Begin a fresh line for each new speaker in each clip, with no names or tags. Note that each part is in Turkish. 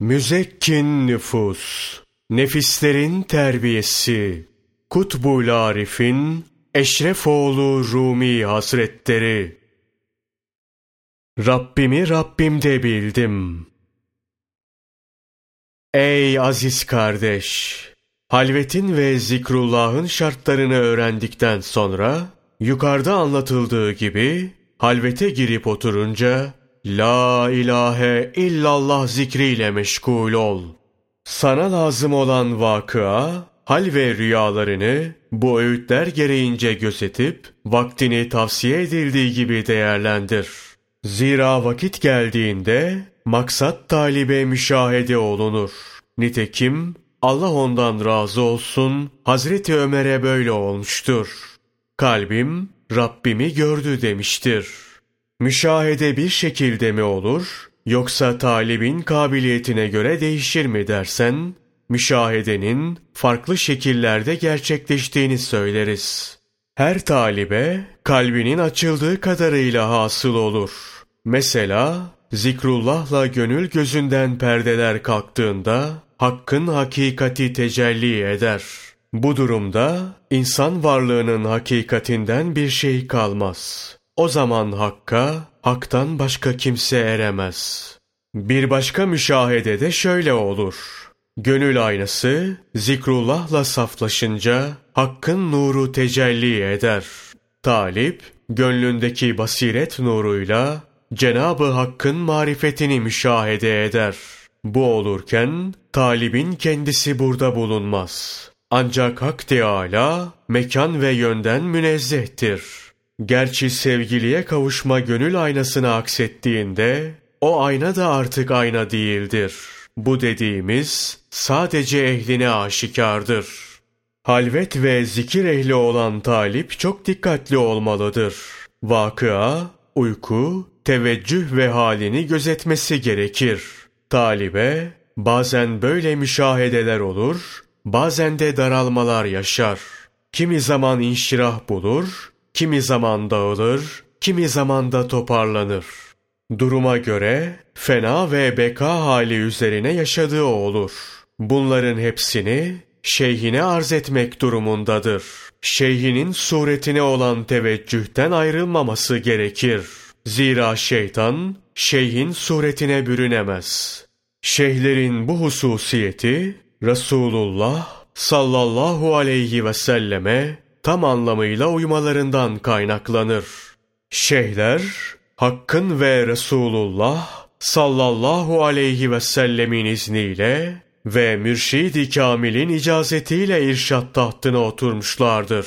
Müzekkin nüfus, nefislerin terbiyesi, Kutbul Arif'in Eşrefoğlu Rumi Hazretleri. Rabbimi Rabbimde bildim. Ey aziz kardeş! Halvetin ve zikrullahın şartlarını öğrendikten sonra, yukarıda anlatıldığı gibi, halvete girip oturunca, La ilahe illallah zikriyle meşgul ol. Sana lazım olan vakıa, hal ve rüyalarını bu öğütler gereğince gözetip, vaktini tavsiye edildiği gibi değerlendir. Zira vakit geldiğinde, maksat talibe müşahede olunur. Nitekim, Allah ondan razı olsun, Hazreti Ömer'e böyle olmuştur. Kalbim, Rabbimi gördü demiştir.'' Müşahede bir şekilde mi olur, yoksa talibin kabiliyetine göre değişir mi dersen, müşahedenin farklı şekillerde gerçekleştiğini söyleriz. Her talibe kalbinin açıldığı kadarıyla hasıl olur. Mesela zikrullahla gönül gözünden perdeler kalktığında hakkın hakikati tecelli eder. Bu durumda insan varlığının hakikatinden bir şey kalmaz. O zaman Hakk'a, Hak'tan başka kimse eremez. Bir başka müşahede de şöyle olur. Gönül aynası zikrullahla saflaşınca Hakk'ın nuru tecelli eder. Talip, gönlündeki basiret nuruyla Cenabı Hakk'ın marifetini müşahede eder. Bu olurken talibin kendisi burada bulunmaz. Ancak Hak Teâlâ mekan ve yönden münezzehtir.'' Gerçi sevgiliye kavuşma gönül aynasını aksettiğinde o ayna da artık ayna değildir. Bu dediğimiz sadece ehline aşikardır. Halvet ve zikir ehli olan talip çok dikkatli olmalıdır. Vakıa, uyku, teveccüh ve halini gözetmesi gerekir. Talibe bazen böyle müşahedeler olur, bazen de daralmalar yaşar. Kimi zaman inşirah bulur, kimi zaman dağılır, kimi zaman da toparlanır. Duruma göre fena ve beka hali üzerine yaşadığı olur. Bunların hepsini şeyhine arz etmek durumundadır. Şeyhinin suretine olan teveccühten ayrılmaması gerekir. Zira şeytan şeyhin suretine bürünemez. Şeyhlerin bu hususiyeti Resulullah sallallahu aleyhi ve selleme tam anlamıyla uymalarından kaynaklanır. Şeyhler, Hakk'ın ve Resulullah sallallahu aleyhi ve sellemin izniyle ve Mürşid-i Kamil'in icazetiyle irşat tahtına oturmuşlardır.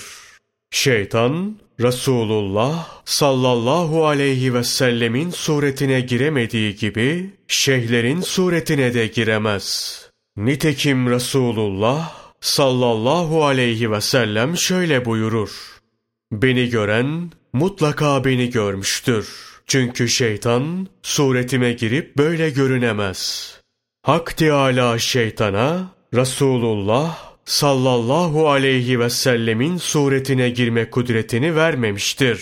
Şeytan, Resulullah sallallahu aleyhi ve sellemin suretine giremediği gibi şeyhlerin suretine de giremez. Nitekim Resulullah sallallahu aleyhi ve sellem şöyle buyurur. Beni gören mutlaka beni görmüştür. Çünkü şeytan suretime girip böyle görünemez. Hak Teâlâ şeytana Resulullah sallallahu aleyhi ve sellemin suretine girme kudretini vermemiştir.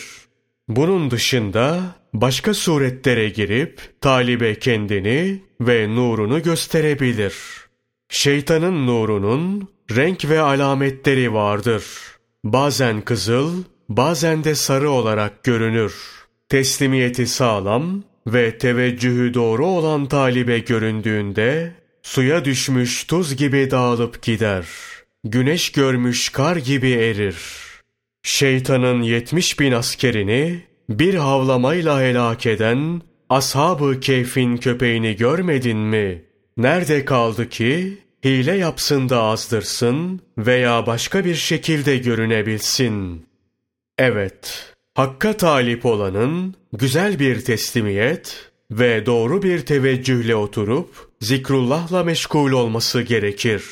Bunun dışında başka suretlere girip talibe kendini ve nurunu gösterebilir. Şeytanın nurunun renk ve alametleri vardır. Bazen kızıl, bazen de sarı olarak görünür. Teslimiyeti sağlam ve teveccühü doğru olan talibe göründüğünde, suya düşmüş tuz gibi dağılıp gider. Güneş görmüş kar gibi erir. Şeytanın yetmiş bin askerini bir havlamayla helak eden ashab-ı keyfin köpeğini görmedin mi? Nerede kaldı ki hile yapsın da azdırsın veya başka bir şekilde görünebilsin. Evet, Hakka talip olanın güzel bir teslimiyet ve doğru bir teveccühle oturup zikrullahla meşgul olması gerekir.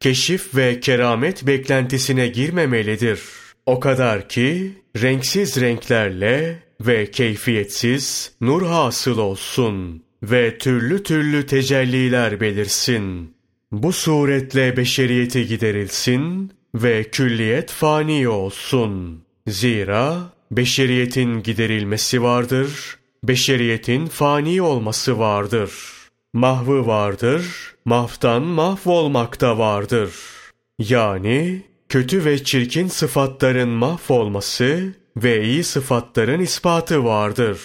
Keşif ve keramet beklentisine girmemelidir. O kadar ki renksiz renklerle ve keyfiyetsiz nur hasıl olsun ve türlü türlü tecelliler belirsin. Bu suretle beşeriyeti giderilsin ve külliyet fani olsun. Zira beşeriyetin giderilmesi vardır, beşeriyetin fani olması vardır. Mahvı vardır, mahvtan mahvolmak da vardır. Yani kötü ve çirkin sıfatların mahvolması ve iyi sıfatların ispatı vardır.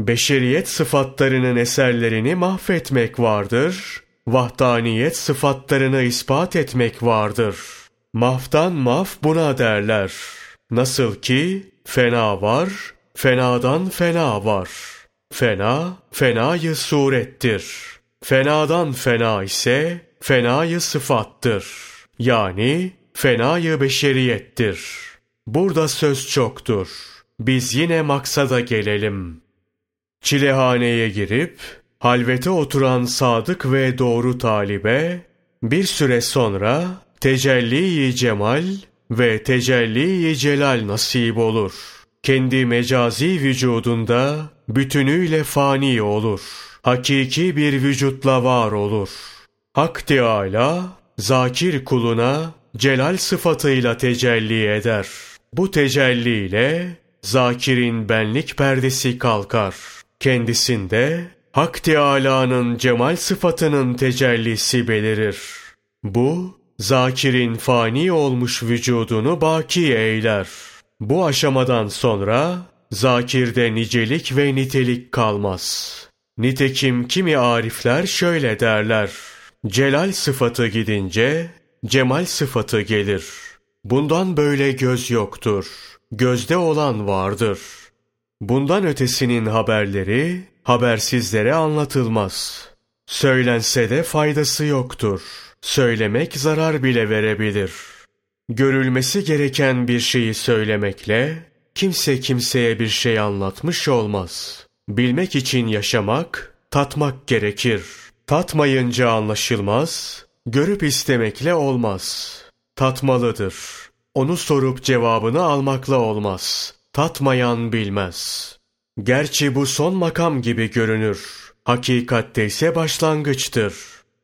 Beşeriyet sıfatlarının eserlerini mahvetmek vardır. Vahdaniyet sıfatlarını ispat etmek vardır. Mahftan maf buna derler. Nasıl ki fena var, fenadan fena var. Fena, fenayı surettir. Fenadan fena ise fenayı sıfattır. Yani fenayı beşeriyettir. Burada söz çoktur. Biz yine maksada gelelim. Çilehaneye girip halvete oturan sadık ve doğru talibe bir süre sonra tecelli-i cemal ve tecelli-i celal nasip olur. Kendi mecazi vücudunda bütünüyle fani olur. Hakiki bir vücutla var olur. Hak Teâlâ, zakir kuluna celal sıfatıyla tecelli eder. Bu tecelli ile zakirin benlik perdesi kalkar. Kendisinde Hak Teâlâ'nın cemal sıfatının tecellisi belirir. Bu, zakirin fani olmuş vücudunu baki eyler. Bu aşamadan sonra zakirde nicelik ve nitelik kalmaz. Nitekim kimi arifler şöyle derler. Celal sıfatı gidince cemal sıfatı gelir. Bundan böyle göz yoktur. Gözde olan vardır. Bundan ötesinin haberleri habersizlere anlatılmaz. Söylense de faydası yoktur. Söylemek zarar bile verebilir. Görülmesi gereken bir şeyi söylemekle kimse kimseye bir şey anlatmış olmaz. Bilmek için yaşamak, tatmak gerekir. Tatmayınca anlaşılmaz, görüp istemekle olmaz. Tatmalıdır. Onu sorup cevabını almakla olmaz. Tatmayan bilmez. Gerçi bu son makam gibi görünür. Hakikatte ise başlangıçtır.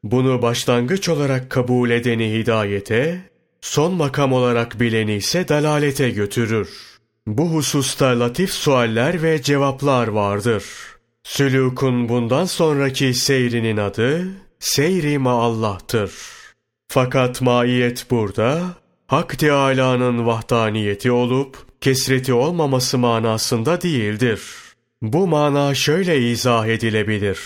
Bunu başlangıç olarak kabul edeni hidayete, son makam olarak bileni ise dalalete götürür. Bu hususta latif sualler ve cevaplar vardır. Sülükun bundan sonraki seyrinin adı seyri Allah'tır. Fakat maiyet burada Hak Teâlâ'nın vahdaniyeti olup kesreti olmaması manasında değildir. Bu mana şöyle izah edilebilir.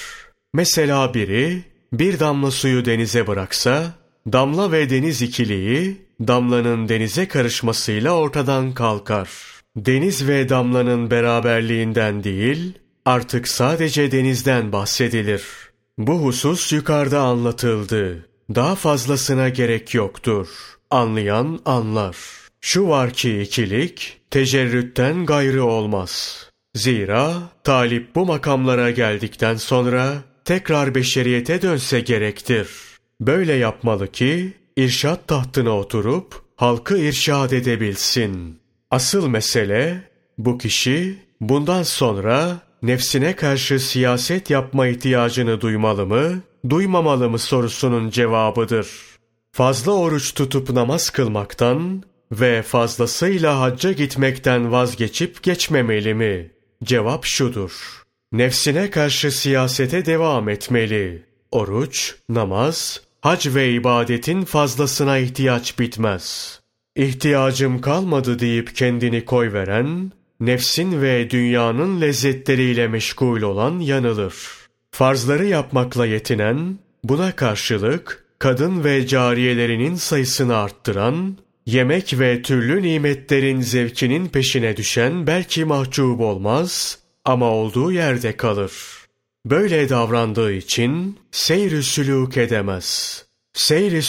Mesela biri bir damla suyu denize bıraksa, damla ve deniz ikiliği damlanın denize karışmasıyla ortadan kalkar. Deniz ve damlanın beraberliğinden değil, artık sadece denizden bahsedilir. Bu husus yukarıda anlatıldı. Daha fazlasına gerek yoktur. Anlayan anlar. Şu var ki ikilik, tecerrütten gayrı olmaz. Zira talip bu makamlara geldikten sonra tekrar beşeriyete dönse gerektir. Böyle yapmalı ki irşat tahtına oturup halkı irşad edebilsin. Asıl mesele bu kişi bundan sonra nefsine karşı siyaset yapma ihtiyacını duymalı mı, duymamalı mı sorusunun cevabıdır. Fazla oruç tutup namaz kılmaktan ve fazlasıyla hacca gitmekten vazgeçip geçmemeli mi? Cevap şudur. Nefsine karşı siyasete devam etmeli. Oruç, namaz, hac ve ibadetin fazlasına ihtiyaç bitmez. İhtiyacım kalmadı deyip kendini koy veren, nefsin ve dünyanın lezzetleriyle meşgul olan yanılır. Farzları yapmakla yetinen, buna karşılık kadın ve cariyelerinin sayısını arttıran, yemek ve türlü nimetlerin zevkinin peşine düşen belki mahcup olmaz ama olduğu yerde kalır. Böyle davrandığı için seyr-i sülûk edemez. Seyr-i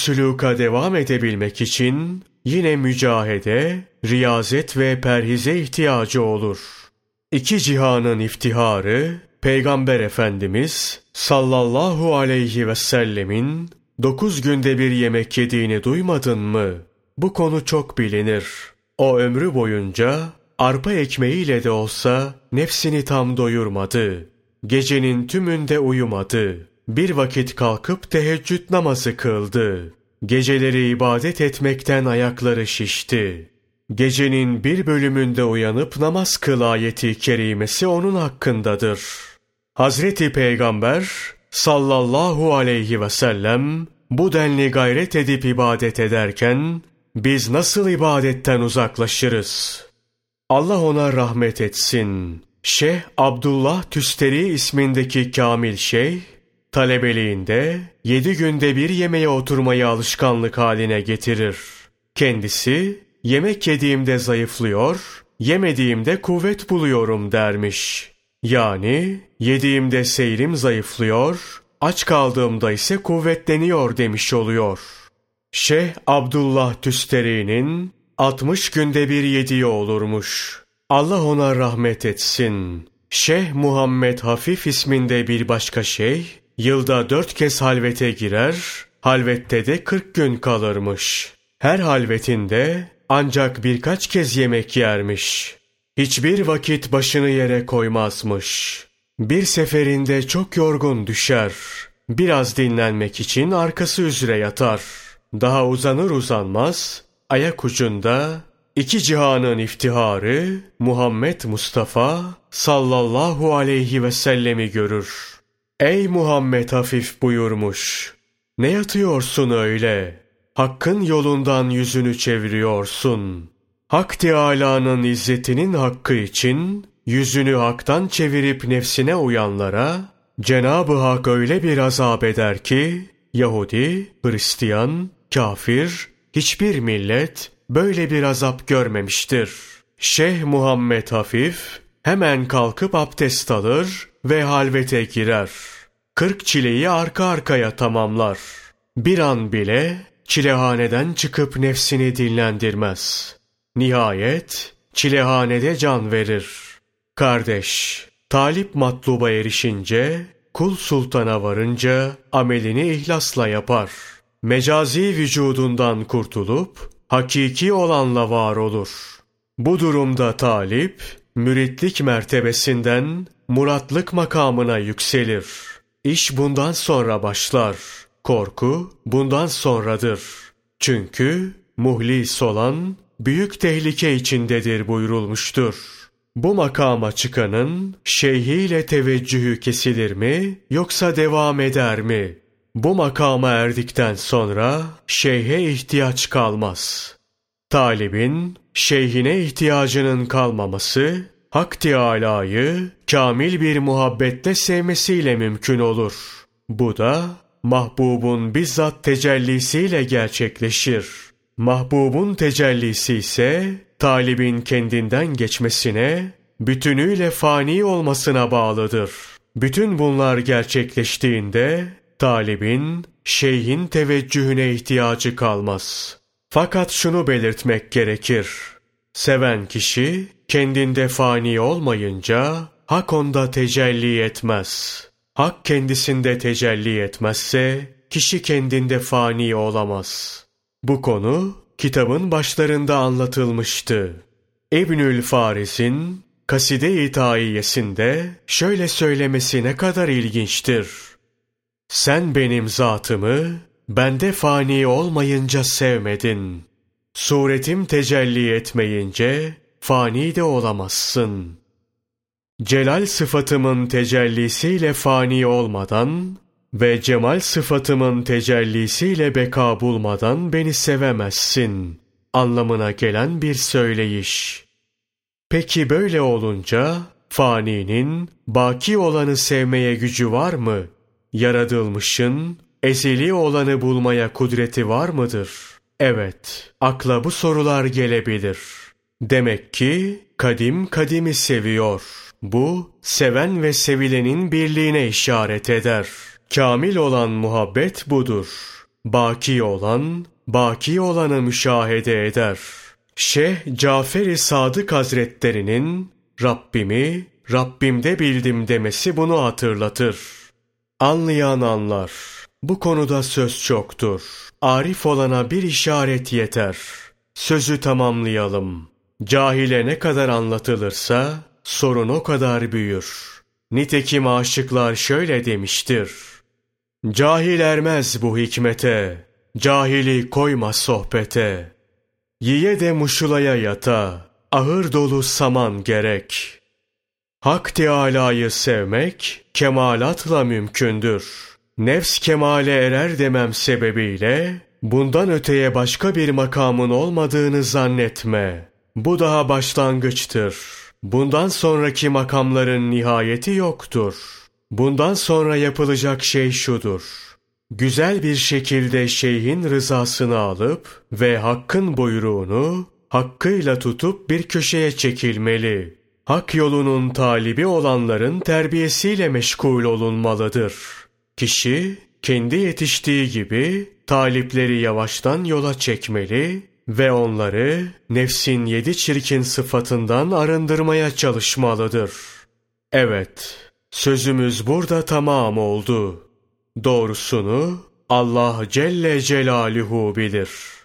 devam edebilmek için yine mücahede, riyazet ve perhize ihtiyacı olur. İki cihanın iftiharı, Peygamber Efendimiz sallallahu aleyhi ve sellemin dokuz günde bir yemek yediğini duymadın mı? Bu konu çok bilinir. O ömrü boyunca arpa ekmeğiyle de olsa nefsini tam doyurmadı. Gecenin tümünde uyumadı. Bir vakit kalkıp teheccüd namazı kıldı. Geceleri ibadet etmekten ayakları şişti. Gecenin bir bölümünde uyanıp namaz kıl ayeti kerimesi onun hakkındadır. Hazreti Peygamber sallallahu aleyhi ve sellem bu denli gayret edip ibadet ederken biz nasıl ibadetten uzaklaşırız? Allah ona rahmet etsin. Şeyh Abdullah Tüsteri ismindeki Kamil Şeyh, talebeliğinde yedi günde bir yemeğe oturmayı alışkanlık haline getirir. Kendisi, yemek yediğimde zayıflıyor, yemediğimde kuvvet buluyorum dermiş. Yani yediğimde seyrim zayıflıyor, aç kaldığımda ise kuvvetleniyor demiş oluyor. Şeyh Abdullah Tüsteri'nin 60 günde bir yediği olurmuş. Allah ona rahmet etsin. Şeyh Muhammed Hafif isminde bir başka şey, yılda dört kez halvete girer, halvette de 40 gün kalırmış. Her halvetinde ancak birkaç kez yemek yermiş. Hiçbir vakit başını yere koymazmış. Bir seferinde çok yorgun düşer. Biraz dinlenmek için arkası üzere yatar. Daha uzanır uzanmaz, ayak ucunda iki cihanın iftiharı Muhammed Mustafa sallallahu aleyhi ve sellemi görür. Ey Muhammed hafif buyurmuş. Ne yatıyorsun öyle? Hakkın yolundan yüzünü çeviriyorsun. Hak Teâlâ'nın izzetinin hakkı için yüzünü haktan çevirip nefsine uyanlara Cenab-ı Hak öyle bir azap eder ki Yahudi, Hristiyan, kafir, hiçbir millet böyle bir azap görmemiştir. Şeyh Muhammed Hafif hemen kalkıp abdest alır ve halvete girer. Kırk çileyi arka arkaya tamamlar. Bir an bile çilehaneden çıkıp nefsini dinlendirmez. Nihayet çilehanede can verir. Kardeş, talip matluba erişince, kul sultana varınca amelini ihlasla yapar. Mecazi vücudundan kurtulup, hakiki olanla var olur. Bu durumda talip, müritlik mertebesinden muratlık makamına yükselir. İş bundan sonra başlar. Korku bundan sonradır. Çünkü muhlis olan büyük tehlike içindedir buyurulmuştur. Bu makama çıkanın şeyhiyle teveccühü kesilir mi yoksa devam eder mi? Bu makama erdikten sonra şeyhe ihtiyaç kalmaz. Talibin şeyhine ihtiyacının kalmaması Hak Teâlâ'yı kamil bir muhabbetle sevmesiyle mümkün olur. Bu da mahbubun bizzat tecellisiyle gerçekleşir. Mahbubun tecellisi ise talibin kendinden geçmesine, bütünüyle fani olmasına bağlıdır. Bütün bunlar gerçekleştiğinde talibin şeyhin teveccühüne ihtiyacı kalmaz. Fakat şunu belirtmek gerekir. Seven kişi kendinde fani olmayınca hak onda tecelli etmez. Hak kendisinde tecelli etmezse kişi kendinde fani olamaz. Bu konu kitabın başlarında anlatılmıştı. İbnül Faris'in Kaside-i Taiyesinde şöyle söylemesi ne kadar ilginçtir. Sen benim zatımı bende fani olmayınca sevmedin. Suretim tecelli etmeyince fani de olamazsın. Celal sıfatımın tecellisiyle fani olmadan ve cemal sıfatımın tecellisiyle beka bulmadan beni sevemezsin anlamına gelen bir söyleyiş. Peki böyle olunca faninin baki olanı sevmeye gücü var mı? Yaratılmışın ezeli olanı bulmaya kudreti var mıdır? Evet, akla bu sorular gelebilir. Demek ki kadim kadimi seviyor. Bu seven ve sevilenin birliğine işaret eder. Kamil olan muhabbet budur. Baki olan, baki olanı müşahede eder. Şeyh Cafer-i Sadık Hazretlerinin Rabbimi Rabbimde bildim demesi bunu hatırlatır. Anlayan anlar. Bu konuda söz çoktur. Arif olana bir işaret yeter. Sözü tamamlayalım. Cahile ne kadar anlatılırsa sorun o kadar büyür. Nitekim aşıklar şöyle demiştir. Cahil ermez bu hikmete, cahili koyma sohbete. Yiye de muşulaya yata, ahır dolu saman gerek. Hak Teâlâ'yı sevmek kemalatla mümkündür. Nefs kemale erer demem sebebiyle bundan öteye başka bir makamın olmadığını zannetme. Bu daha başlangıçtır. Bundan sonraki makamların nihayeti yoktur. Bundan sonra yapılacak şey şudur. Güzel bir şekilde şeyhin rızasını alıp ve hakkın buyruğunu hakkıyla tutup bir köşeye çekilmeli. Hak yolunun talibi olanların terbiyesiyle meşgul olunmalıdır. Kişi kendi yetiştiği gibi talipleri yavaştan yola çekmeli ve onları nefsin yedi çirkin sıfatından arındırmaya çalışmalıdır. Evet, sözümüz burada tamam oldu. Doğrusunu Allah Celle Celaluhu bilir.''